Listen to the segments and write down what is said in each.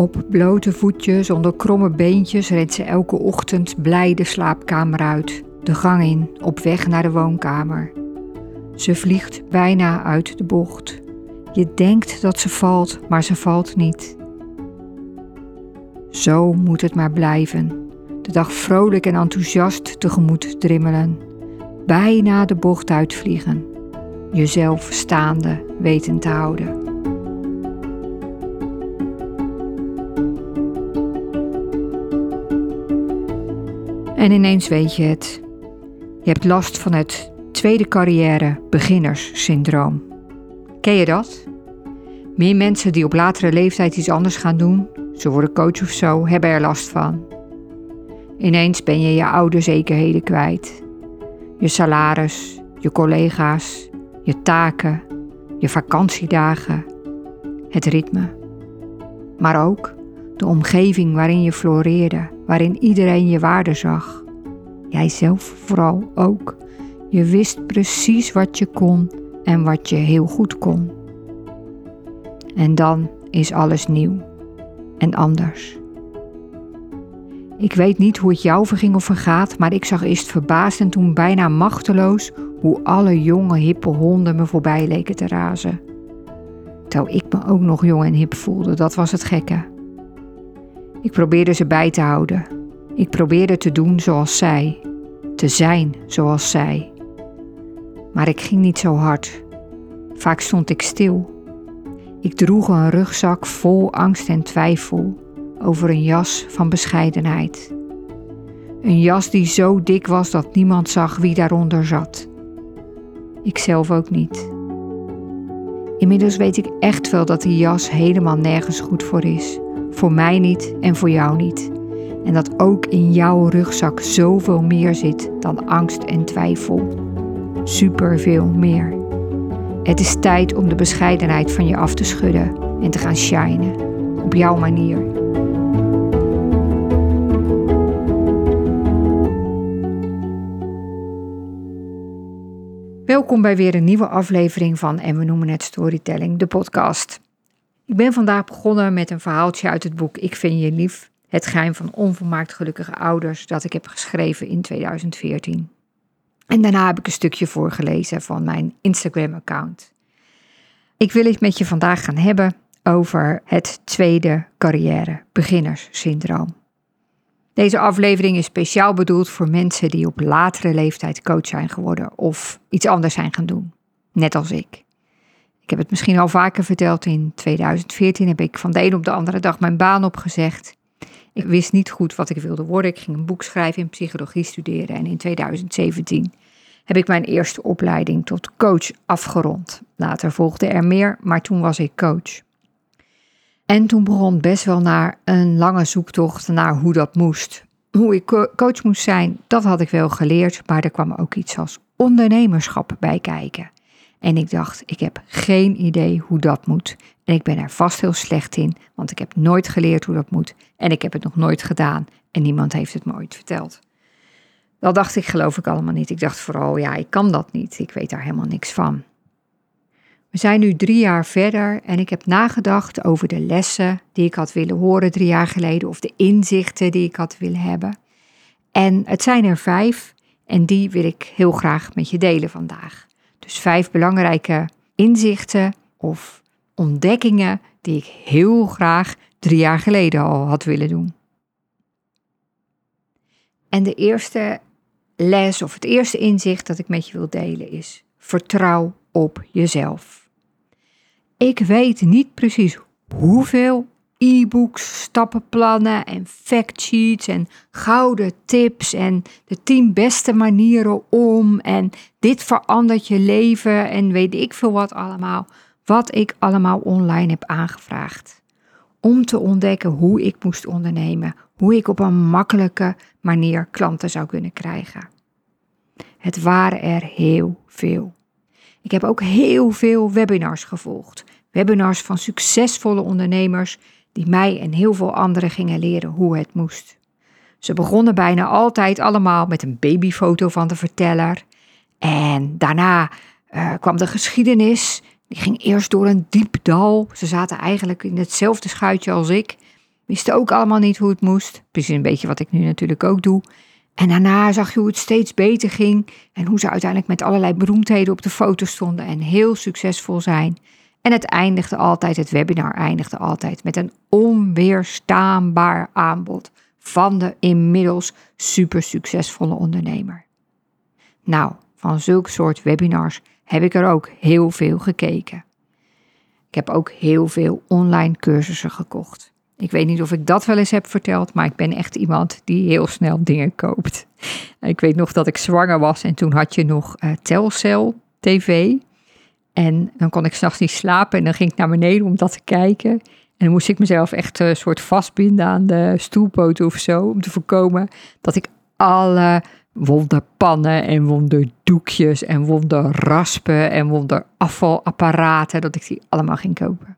Op blote voetjes, onder kromme beentjes rent ze elke ochtend blij de slaapkamer uit, de gang in, op weg naar de woonkamer. Ze vliegt bijna uit de bocht. Je denkt dat ze valt, maar ze valt niet. Zo moet het maar blijven. De dag vrolijk en enthousiast tegemoet drimmelen. Bijna de bocht uitvliegen. Jezelf staande weten te houden. En ineens weet je het. Je hebt last van het tweede carrière beginnerssyndroom. Ken je dat? Meer mensen die op latere leeftijd iets anders gaan doen, ze worden coach of zo, hebben er last van. Ineens ben je je oude zekerheden kwijt. Je salaris, je collega's, je taken, je vakantiedagen, het ritme. Maar ook de omgeving waarin je floreerde, waarin iedereen je waarde zag. Jijzelf vooral ook. Je wist precies wat je kon en wat je heel goed kon. En dan is alles nieuw en anders. Ik weet niet hoe het jou verging of vergaat, maar ik zag eerst verbaasd en toen bijna machteloos hoe alle jonge hippe honden me voorbij leken te razen. Terwijl ik me ook nog jong en hip voelde, dat was het gekke. Ik probeerde ze bij te houden. Ik probeerde te doen zoals zij, te zijn zoals zij. Maar ik ging niet zo hard. Vaak stond ik stil. Ik droeg een rugzak vol angst en twijfel over een jas van bescheidenheid. Een jas die zo dik was dat niemand zag wie daaronder zat. Ik zelf ook niet. Inmiddels weet ik echt wel dat die jas helemaal nergens goed voor is. Voor mij niet en voor jou niet. En dat ook in jouw rugzak zoveel meer zit dan angst en twijfel. Superveel meer. Het is tijd om de bescheidenheid van je af te schudden en te gaan shinen. Op jouw manier. Welkom bij weer een nieuwe aflevering van En we noemen het Storytelling, de podcast. Ik ben vandaag begonnen met een verhaaltje uit het boek Ik vind je lief, het geheim van onvolmaakt gelukkige ouders, dat ik heb geschreven in 2014. En daarna heb ik een stukje voorgelezen van mijn Instagram-account. Ik wil het met je vandaag gaan hebben over het tweede carrière beginnerssyndroom. Deze aflevering is speciaal bedoeld voor mensen die op latere leeftijd coach zijn geworden of iets anders zijn gaan doen, net als ik. Ik heb het misschien al vaker verteld. In 2014 heb ik van de een op de andere dag mijn baan opgezegd. Ik wist niet goed wat ik wilde worden. Ik ging een boek schrijven in psychologie studeren. En in 2017 heb ik mijn eerste opleiding tot coach afgerond. Later volgde er meer, maar toen was ik coach. En toen begon best wel naar een lange zoektocht naar hoe dat moest. Hoe ik coach moest zijn, dat had ik wel geleerd, maar er kwam ook iets als ondernemerschap bij kijken. En ik dacht, ik heb geen idee hoe dat moet. En ik ben er vast heel slecht in, want ik heb nooit geleerd hoe dat moet. En ik heb het nog nooit gedaan en niemand heeft het me ooit verteld. Dat dacht ik, geloof ik allemaal niet. Ik dacht vooral, ja, ik kan dat niet. Ik weet daar helemaal niks van. We zijn nu drie jaar verder en ik heb nagedacht over de lessen die ik had willen horen drie jaar geleden of de inzichten die ik had willen hebben. En het zijn er vijf en die wil ik heel graag met je delen vandaag. Dus vijf belangrijke inzichten of ontdekkingen die ik heel graag drie jaar geleden al had willen doen. En de eerste les of het eerste inzicht dat ik met je wil delen is: vertrouw op jezelf. Ik weet niet precies hoeveel e-books, stappenplannen en factsheets en gouden tips en de tien beste manieren om en dit verandert je leven en weet ik veel wat allemaal, wat ik allemaal online heb aangevraagd. Om te ontdekken hoe ik moest ondernemen, hoe ik op een makkelijke manier klanten zou kunnen krijgen. Het waren er heel veel. Ik heb ook heel veel webinars gevolgd. Webinars van succesvolle ondernemers die mij en heel veel anderen gingen leren hoe het moest. Ze begonnen bijna altijd allemaal met een babyfoto van de verteller. En daarna uh, kwam de geschiedenis. Die ging eerst door een diep dal. Ze zaten eigenlijk in hetzelfde schuitje als ik. wisten ook allemaal niet hoe het moest. Precies een beetje wat ik nu natuurlijk ook doe. En daarna zag je hoe het steeds beter ging en hoe ze uiteindelijk met allerlei beroemdheden op de foto stonden en heel succesvol zijn. En het eindigde altijd, het webinar eindigde altijd met een onweerstaanbaar aanbod van de inmiddels super succesvolle ondernemer. Nou, van zulke soort webinars heb ik er ook heel veel gekeken. Ik heb ook heel veel online cursussen gekocht. Ik weet niet of ik dat wel eens heb verteld, maar ik ben echt iemand die heel snel dingen koopt. Ik weet nog dat ik zwanger was en toen had je nog uh, Telcel TV. En dan kon ik s'nachts niet slapen en dan ging ik naar beneden om dat te kijken. En dan moest ik mezelf echt een soort vastbinden aan de stoelpoten of zo, om te voorkomen dat ik alle wonderpannen en wonderdoekjes en wonderraspen en wonderafvalapparaten, dat ik die allemaal ging kopen.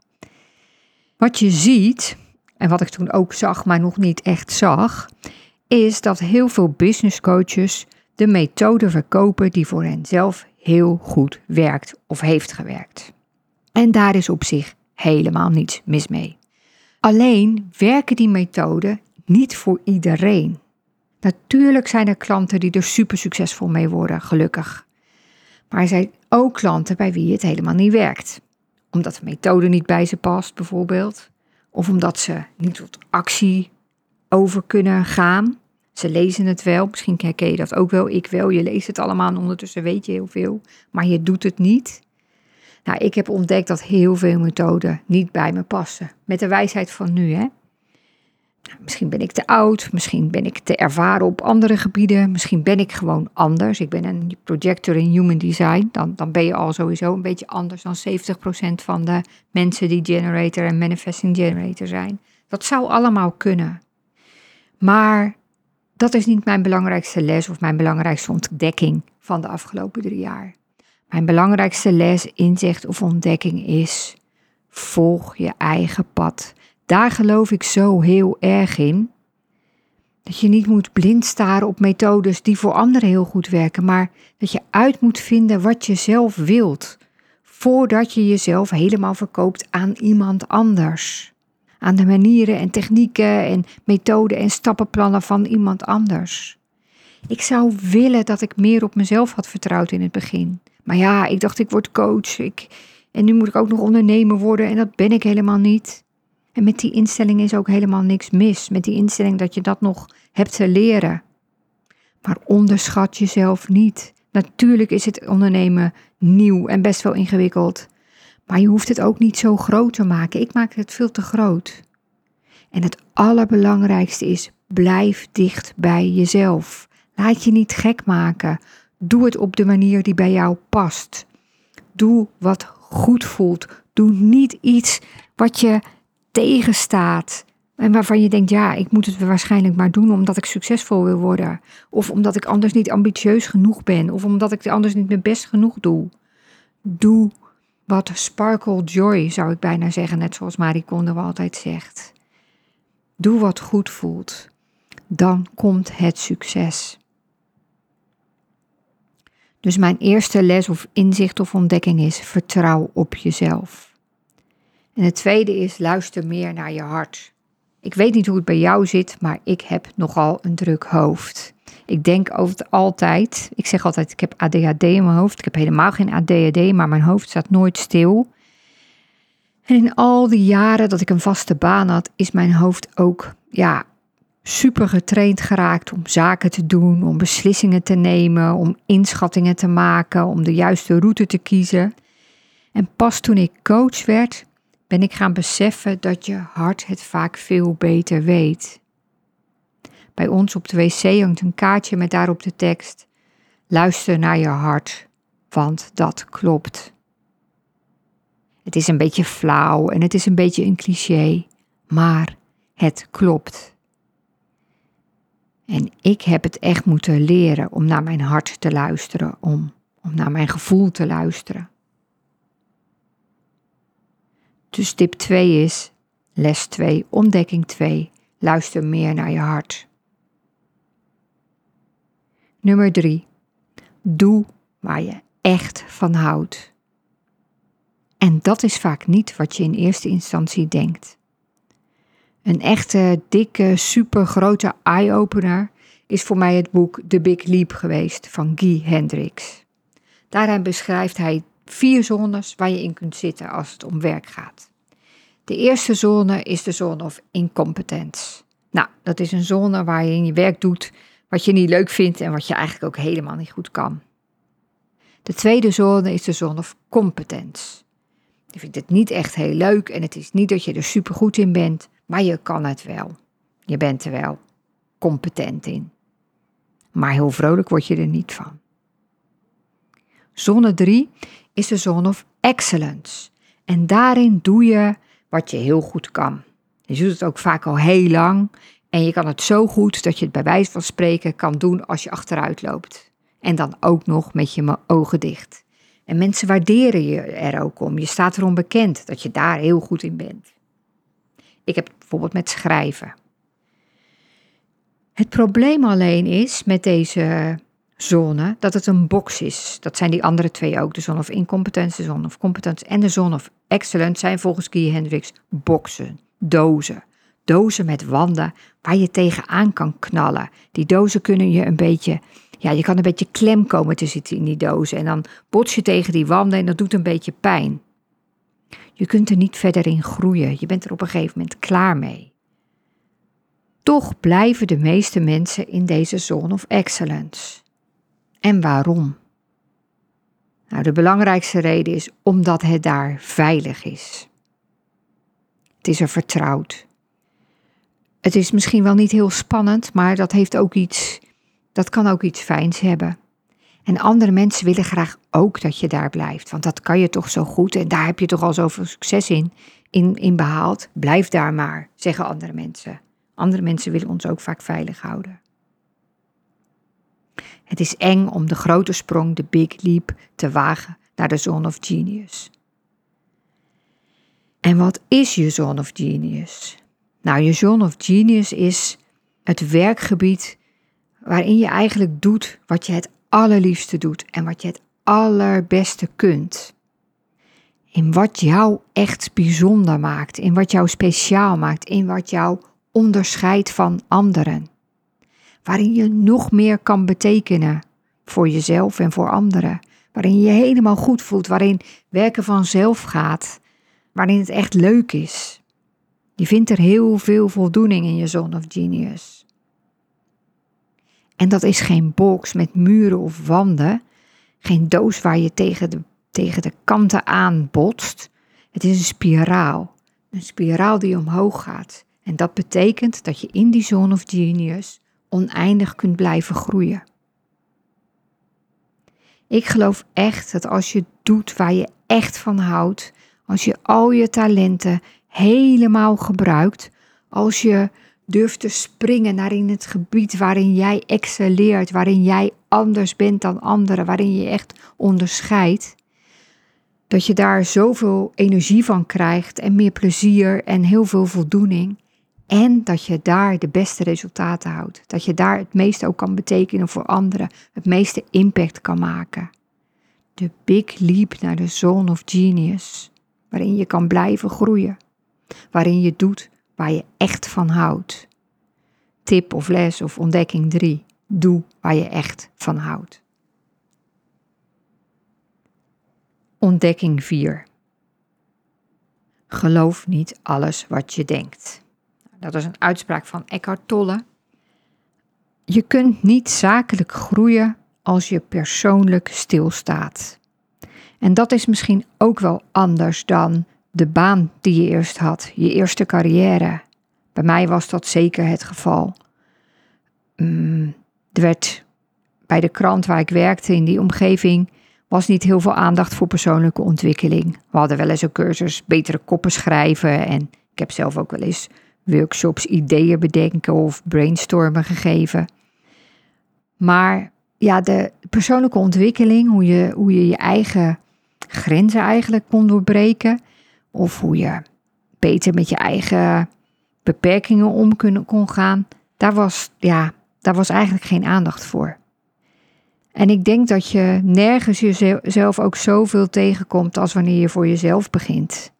Wat je ziet, en wat ik toen ook zag, maar nog niet echt zag, is dat heel veel business coaches de methode verkopen die voor hen zelf heel goed werkt of heeft gewerkt. En daar is op zich helemaal niets mis mee. Alleen werken die methoden niet voor iedereen. Natuurlijk zijn er klanten die er super succesvol mee worden, gelukkig. Maar er zijn ook klanten bij wie het helemaal niet werkt. Omdat de methode niet bij ze past, bijvoorbeeld. Of omdat ze niet tot actie over kunnen gaan. Ze lezen het wel, misschien herken je dat ook wel, ik wel. Je leest het allemaal en ondertussen weet je heel veel, maar je doet het niet. Nou, ik heb ontdekt dat heel veel methoden niet bij me passen. Met de wijsheid van nu, hè. Nou, misschien ben ik te oud, misschien ben ik te ervaren op andere gebieden, misschien ben ik gewoon anders. Ik ben een projector in human design, dan, dan ben je al sowieso een beetje anders dan 70% van de mensen die generator en manifesting generator zijn. Dat zou allemaal kunnen. Maar dat is niet mijn belangrijkste les of mijn belangrijkste ontdekking van de afgelopen drie jaar. Mijn belangrijkste les, inzicht of ontdekking is: volg je eigen pad. Daar geloof ik zo heel erg in. Dat je niet moet blind staren op methodes die voor anderen heel goed werken, maar dat je uit moet vinden wat je zelf wilt, voordat je jezelf helemaal verkoopt aan iemand anders. Aan de manieren en technieken en methoden en stappenplannen van iemand anders. Ik zou willen dat ik meer op mezelf had vertrouwd in het begin. Maar ja, ik dacht ik word coach. Ik, en nu moet ik ook nog ondernemer worden en dat ben ik helemaal niet. En met die instelling is ook helemaal niks mis. Met die instelling dat je dat nog hebt te leren. Maar onderschat jezelf niet. Natuurlijk is het ondernemen nieuw en best wel ingewikkeld. Maar je hoeft het ook niet zo groot te maken. Ik maak het veel te groot. En het allerbelangrijkste is: blijf dicht bij jezelf. Laat je niet gek maken. Doe het op de manier die bij jou past. Doe wat goed voelt. Doe niet iets wat je tegenstaat. En waarvan je denkt, ja, ik moet het waarschijnlijk maar doen omdat ik succesvol wil worden. Of omdat ik anders niet ambitieus genoeg ben. Of omdat ik anders niet mijn best genoeg doe. Doe wat sparkle joy, zou ik bijna zeggen, net zoals Marie Kondo altijd zegt. Doe wat goed voelt. Dan komt het succes. Dus mijn eerste les of inzicht of ontdekking is: vertrouw op jezelf. En het tweede is: luister meer naar je hart. Ik weet niet hoe het bij jou zit, maar ik heb nogal een druk hoofd. Ik denk over het altijd, ik zeg altijd, ik heb ADHD in mijn hoofd. Ik heb helemaal geen ADHD, maar mijn hoofd staat nooit stil. En in al die jaren dat ik een vaste baan had, is mijn hoofd ook ja, super getraind geraakt om zaken te doen, om beslissingen te nemen, om inschattingen te maken, om de juiste route te kiezen. En pas toen ik coach werd, ben ik gaan beseffen dat je hart het vaak veel beter weet. Bij ons op de wc hangt een kaartje met daarop de tekst: Luister naar je hart, want dat klopt. Het is een beetje flauw en het is een beetje een cliché, maar het klopt. En ik heb het echt moeten leren om naar mijn hart te luisteren, om, om naar mijn gevoel te luisteren. Dus tip 2 is, les 2, ontdekking 2, luister meer naar je hart. Nummer 3, doe waar je echt van houdt. En dat is vaak niet wat je in eerste instantie denkt. Een echte, dikke, super grote eye-opener is voor mij het boek The Big Leap geweest van Guy Hendricks. Daarin beschrijft hij vier zones waar je in kunt zitten als het om werk gaat. De eerste zone is de zone of incompetence. Nou, dat is een zone waar je in je werk doet wat je niet leuk vindt en wat je eigenlijk ook helemaal niet goed kan. De tweede zone is de zone of competence. Je vindt het niet echt heel leuk en het is niet dat je er super goed in bent, maar je kan het wel. Je bent er wel competent in. Maar heel vrolijk word je er niet van. Zone 3 is de zone of excellence. En daarin doe je wat je heel goed kan. Je doet het ook vaak al heel lang en je kan het zo goed dat je het bij wijze van spreken kan doen als je achteruit loopt. En dan ook nog met je ogen dicht. En mensen waarderen je er ook om. Je staat erom bekend dat je daar heel goed in bent. Ik heb bijvoorbeeld met schrijven. Het probleem alleen is met deze zone dat het een box is. Dat zijn die andere twee ook. De zone of incompetence, de zone of competence en de zone of excellence zijn volgens Guy Hendricks boxen, dozen. Dozen met wanden waar je tegenaan kan knallen. Die dozen kunnen je een beetje, ja, je kan een beetje klem komen te zitten in die dozen. En dan bots je tegen die wanden en dat doet een beetje pijn. Je kunt er niet verder in groeien. Je bent er op een gegeven moment klaar mee. Toch blijven de meeste mensen in deze zone of excellence. En waarom? Nou, de belangrijkste reden is omdat het daar veilig is. Het is er vertrouwd. Het is misschien wel niet heel spannend, maar dat heeft ook iets, dat kan ook iets fijns hebben. En andere mensen willen graag ook dat je daar blijft, want dat kan je toch zo goed en daar heb je toch al zoveel succes in, in, in behaald. Blijf daar maar, zeggen andere mensen. Andere mensen willen ons ook vaak veilig houden. Het is eng om de grote sprong, de big leap, te wagen naar de zone of genius. En wat is je zone of genius? Nou, je zone of genius is het werkgebied waarin je eigenlijk doet wat je het allerliefste doet en wat je het allerbeste kunt. In wat jou echt bijzonder maakt, in wat jou speciaal maakt, in wat jou onderscheidt van anderen waarin je nog meer kan betekenen voor jezelf en voor anderen. Waarin je je helemaal goed voelt, waarin werken vanzelf gaat, waarin het echt leuk is. Je vindt er heel veel voldoening in je zone of genius. En dat is geen box met muren of wanden, geen doos waar je tegen de, tegen de kanten aan botst. Het is een spiraal, een spiraal die omhoog gaat. En dat betekent dat je in die zone of genius oneindig kunt blijven groeien. Ik geloof echt dat als je doet waar je echt van houdt, als je al je talenten helemaal gebruikt, als je durft te springen naar in het gebied waarin jij excelleert, waarin jij anders bent dan anderen, waarin je echt onderscheidt, dat je daar zoveel energie van krijgt en meer plezier en heel veel voldoening. En dat je daar de beste resultaten houdt. Dat je daar het meeste ook kan betekenen voor anderen. Het meeste impact kan maken. De big leap naar de zone of genius. Waarin je kan blijven groeien. Waarin je doet waar je echt van houdt. Tip of les of ontdekking 3. Doe waar je echt van houdt. Ontdekking 4. Geloof niet alles wat je denkt. Dat is een uitspraak van Eckhart Tolle. Je kunt niet zakelijk groeien als je persoonlijk stilstaat. En dat is misschien ook wel anders dan de baan die je eerst had, je eerste carrière. Bij mij was dat zeker het geval. Mm, er werd bij de krant waar ik werkte in die omgeving was niet heel veel aandacht voor persoonlijke ontwikkeling. We hadden wel eens een cursus betere koppen schrijven en ik heb zelf ook wel eens workshops ideeën bedenken of brainstormen gegeven. Maar ja, de persoonlijke ontwikkeling, hoe je hoe je, je eigen grenzen eigenlijk kon doorbreken, of hoe je beter met je eigen beperkingen om kon, kon gaan, daar was, ja, daar was eigenlijk geen aandacht voor. En ik denk dat je nergens jezelf ook zoveel tegenkomt als wanneer je voor jezelf begint.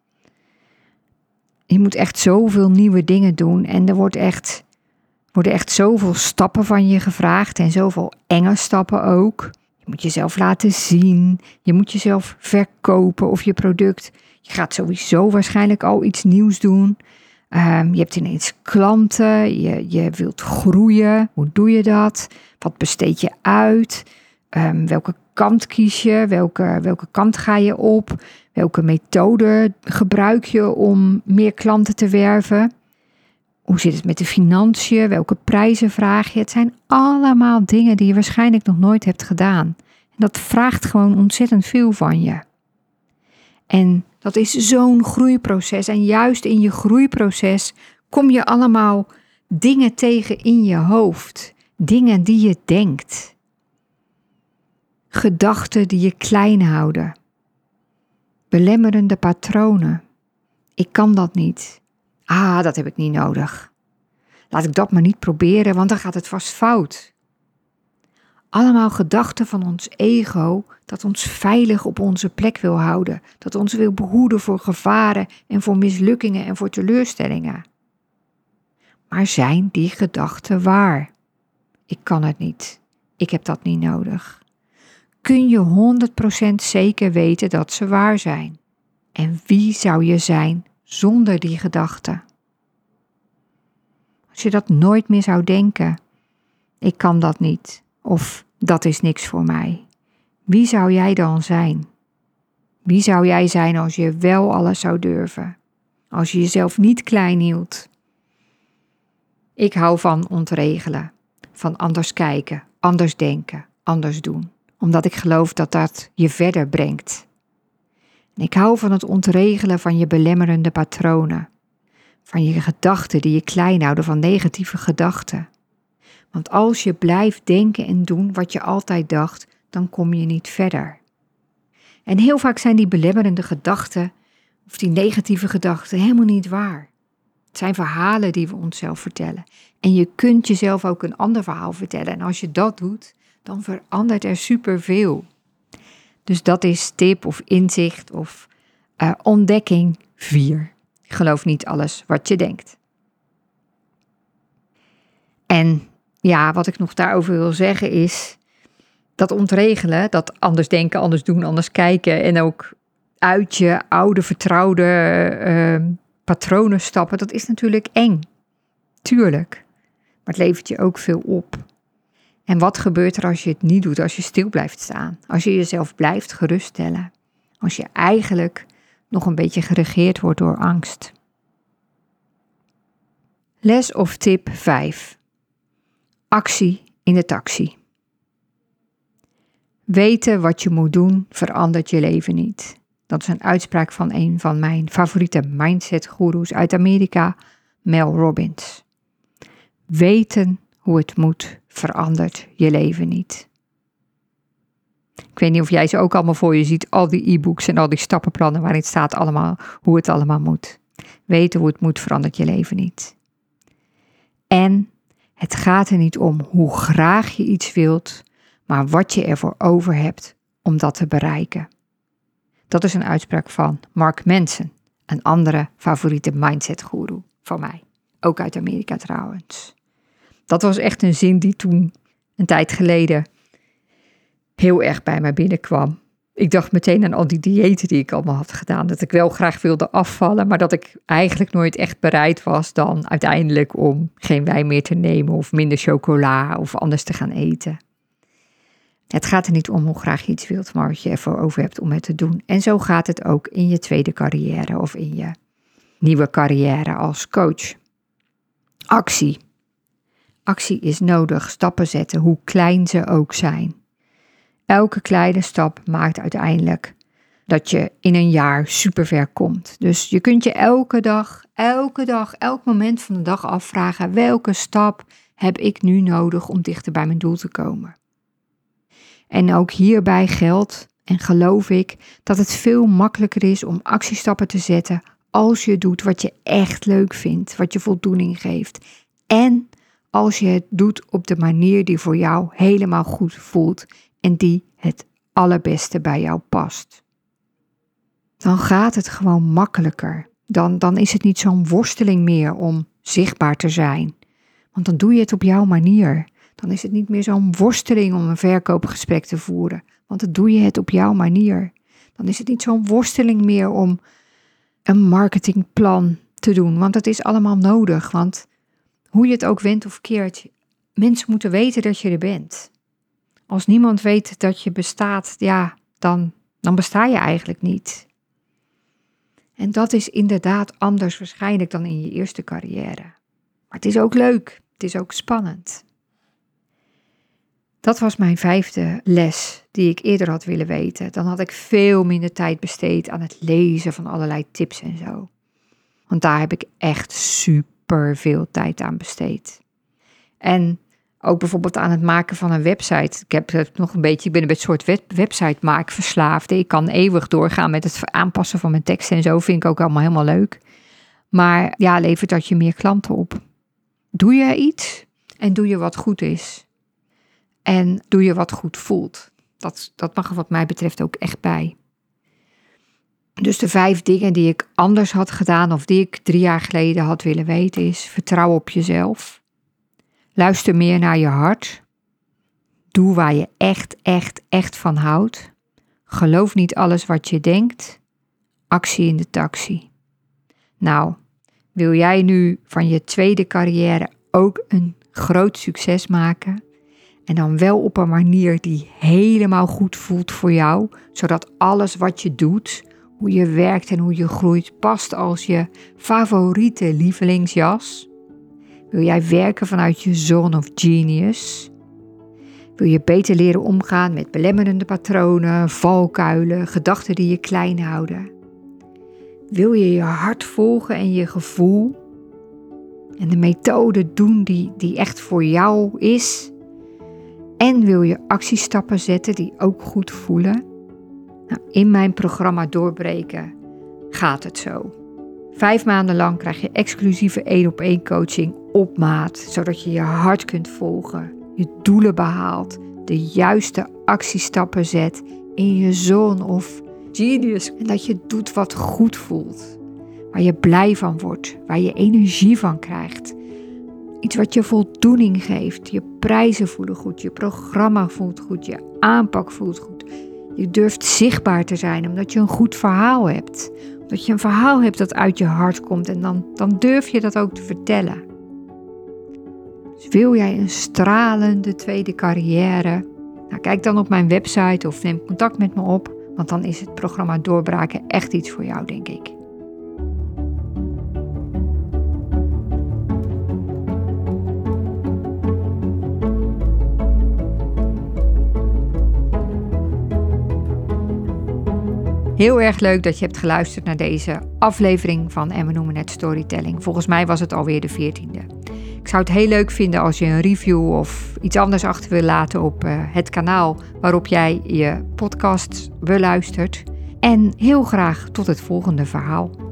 Je moet echt zoveel nieuwe dingen doen en er wordt echt, worden echt zoveel stappen van je gevraagd en zoveel enge stappen ook. Je moet jezelf laten zien, je moet jezelf verkopen of je product. Je gaat sowieso waarschijnlijk al iets nieuws doen. Ehm, je hebt ineens klanten, je, je wilt groeien. Hoe doe je dat? Wat besteed je uit? Ehm, welke kant kies je? Welke, welke kant ga je op? Welke methode gebruik je om meer klanten te werven? Hoe zit het met de financiën? Welke prijzen vraag je? Het zijn allemaal dingen die je waarschijnlijk nog nooit hebt gedaan. En dat vraagt gewoon ontzettend veel van je. En dat is zo'n groeiproces. En juist in je groeiproces kom je allemaal dingen tegen in je hoofd. Dingen die je denkt. Gedachten die je klein houden. Belemmerende patronen. Ik kan dat niet. Ah, dat heb ik niet nodig. Laat ik dat maar niet proberen, want dan gaat het vast fout. Allemaal gedachten van ons ego dat ons veilig op onze plek wil houden, dat ons wil behoeden voor gevaren en voor mislukkingen en voor teleurstellingen. Maar zijn die gedachten waar? Ik kan het niet. Ik heb dat niet nodig. Kun je 100% zeker weten dat ze waar zijn? En wie zou je zijn zonder die gedachten? Als je dat nooit meer zou denken, ik kan dat niet, of dat is niks voor mij. Wie zou jij dan zijn? Wie zou jij zijn als je wel alles zou durven? Als je jezelf niet klein hield? Ik hou van ontregelen, van anders kijken, anders denken, anders doen, omdat ik geloof dat dat je verder brengt. En ik hou van het ontregelen van je belemmerende patronen, van je gedachten die je klein houden, van negatieve gedachten. Want als je blijft denken en doen wat je altijd dacht, dan kom je niet verder. En heel vaak zijn die belemmerende gedachten of die negatieve gedachten helemaal niet waar. Het zijn verhalen die we onszelf vertellen. En je kunt jezelf ook een ander verhaal vertellen. En als je dat doet, dan verandert er superveel. Dus dat is tip of inzicht of uh, ontdekking 4. Geloof niet alles wat je denkt. En ja, wat ik nog daarover wil zeggen is dat ontregelen, dat anders denken, anders doen, anders kijken en ook uit je oude vertrouwde uh, patronen stappen, dat is natuurlijk eng. Tuurlijk. Maar het levert je ook veel op. En wat gebeurt er als je het niet doet, als je stil blijft staan? Als je jezelf blijft geruststellen? Als je eigenlijk nog een beetje geregeerd wordt door angst? Les of tip 5. Actie in de taxi. Weten wat je moet doen verandert je leven niet. Dat is een uitspraak van een van mijn favoriete mindset-goeroes uit Amerika, Mel Robbins. Weten hoe het moet verandert je leven niet. Ik weet niet of jij ze ook allemaal voor je ziet, al die e-books en al die stappenplannen waarin staat allemaal hoe het allemaal moet. Weten hoe het moet verandert je leven niet. En het gaat er niet om hoe graag je iets wilt, maar wat je ervoor over hebt om dat te bereiken. Dat is een uitspraak van Mark Manson, een andere favoriete mindset-guru van mij. Ook uit Amerika trouwens. Dat was echt een zin die toen, een tijd geleden, heel erg bij mij binnenkwam. Ik dacht meteen aan al die diëten die ik allemaal had gedaan. Dat ik wel graag wilde afvallen, maar dat ik eigenlijk nooit echt bereid was dan uiteindelijk om geen wijn meer te nemen of minder chocola of anders te gaan eten. Het gaat er niet om hoe graag je iets wilt, maar wat je ervoor over hebt om het te doen. En zo gaat het ook in je tweede carrière of in je nieuwe carrière als coach. Actie. Actie is nodig, stappen zetten, hoe klein ze ook zijn. Elke kleine stap maakt uiteindelijk dat je in een jaar superver komt. Dus je kunt je elke dag, elke dag, elk moment van de dag afvragen: welke stap heb ik nu nodig om dichter bij mijn doel te komen? En ook hierbij geldt en geloof ik dat het veel makkelijker is om actiestappen te zetten als je doet wat je echt leuk vindt, wat je voldoening geeft. En als je het doet op de manier die voor jou helemaal goed voelt en die het allerbeste bij jou past. Dan gaat het gewoon makkelijker. dan, dan is het niet zo'n worsteling meer om zichtbaar te zijn. Want dan doe je het op jouw manier. Dan is het niet meer zo'n worsteling om een verkoopgesprek te voeren. Want dan doe je het op jouw manier. Dan is het niet zo'n worsteling meer om een marketingplan te doen. Want dat is allemaal nodig. Want hoe je het ook wendt of keert, mensen moeten weten dat je er bent. Als niemand weet dat je bestaat, ja, dan, dan besta je eigenlijk niet. En dat is inderdaad anders waarschijnlijk dan in je eerste carrière. Maar het is ook leuk, het is ook spannend. Dat was mijn vijfde les die ik eerder had willen weten. Dan had ik veel minder tijd besteed aan het lezen van allerlei tips en zo. Want daar heb ik echt super veel tijd aan besteed. En ook bijvoorbeeld aan het maken van een website. Ik heb het nog een beetje, ik ben een beetje soort website maak verslaafde. Ik kan eeuwig doorgaan met het aanpassen van mijn teksten en zo. Vind ik ook allemaal helemaal leuk. Maar ja, levert dat je meer klanten op. Doe je iets en doe je wat goed is. En doe je wat goed voelt. Dat, dat mag er wat mij betreft ook echt bij. Dus de vijf dingen die ik anders had gedaan of die ik drie jaar geleden had willen weten is: vertrouw op jezelf. Luister meer naar je hart. Doe waar je echt, echt, echt van houdt. Geloof niet alles wat je denkt. Actie in de taxi. Nou, wil jij nu van je tweede carrière ook een groot succes maken? En dan wel op een manier die helemaal goed voelt voor jou, zodat alles wat je doet, hoe je werkt en hoe je groeit, past als je favoriete lievelingsjas? Wil jij werken vanuit je zone of genius? Wil je beter leren omgaan met belemmerende patronen, valkuilen, gedachten die je klein houden? Wil je je hart volgen en je gevoel? En de methode doen die, die echt voor jou is? En wil je actiestappen zetten die ook goed voelen? Nou, in mijn programma Doorbreken gaat het zo. Vijf maanden lang krijg je exclusieve één op één coaching op maat, zodat je je hart kunt volgen, je doelen behaalt, de juiste actiestappen zet in je zone of genius. En dat je doet wat goed voelt, waar je blij van wordt, waar je energie van krijgt. Iets wat je voldoening geeft. Je prijzen voelen goed, je programma voelt goed, je aanpak voelt goed. Je durft zichtbaar te zijn omdat je een goed verhaal hebt. Dat je een verhaal hebt dat uit je hart komt en dan, dan durf je dat ook te vertellen. Wil jij een stralende tweede carrière? Nou, kijk dan op mijn website of neem contact met me op, want dan is het programma Doorbraken echt iets voor jou, denk ik. Heel erg leuk dat je hebt geluisterd naar deze aflevering van we noemen het storytelling. Volgens mij was het alweer de veertiende. Ik zou het heel leuk vinden als je een review of iets anders achter wil laten op uh, het kanaal waarop jij je podcast beluistert. En heel graag tot het volgende verhaal.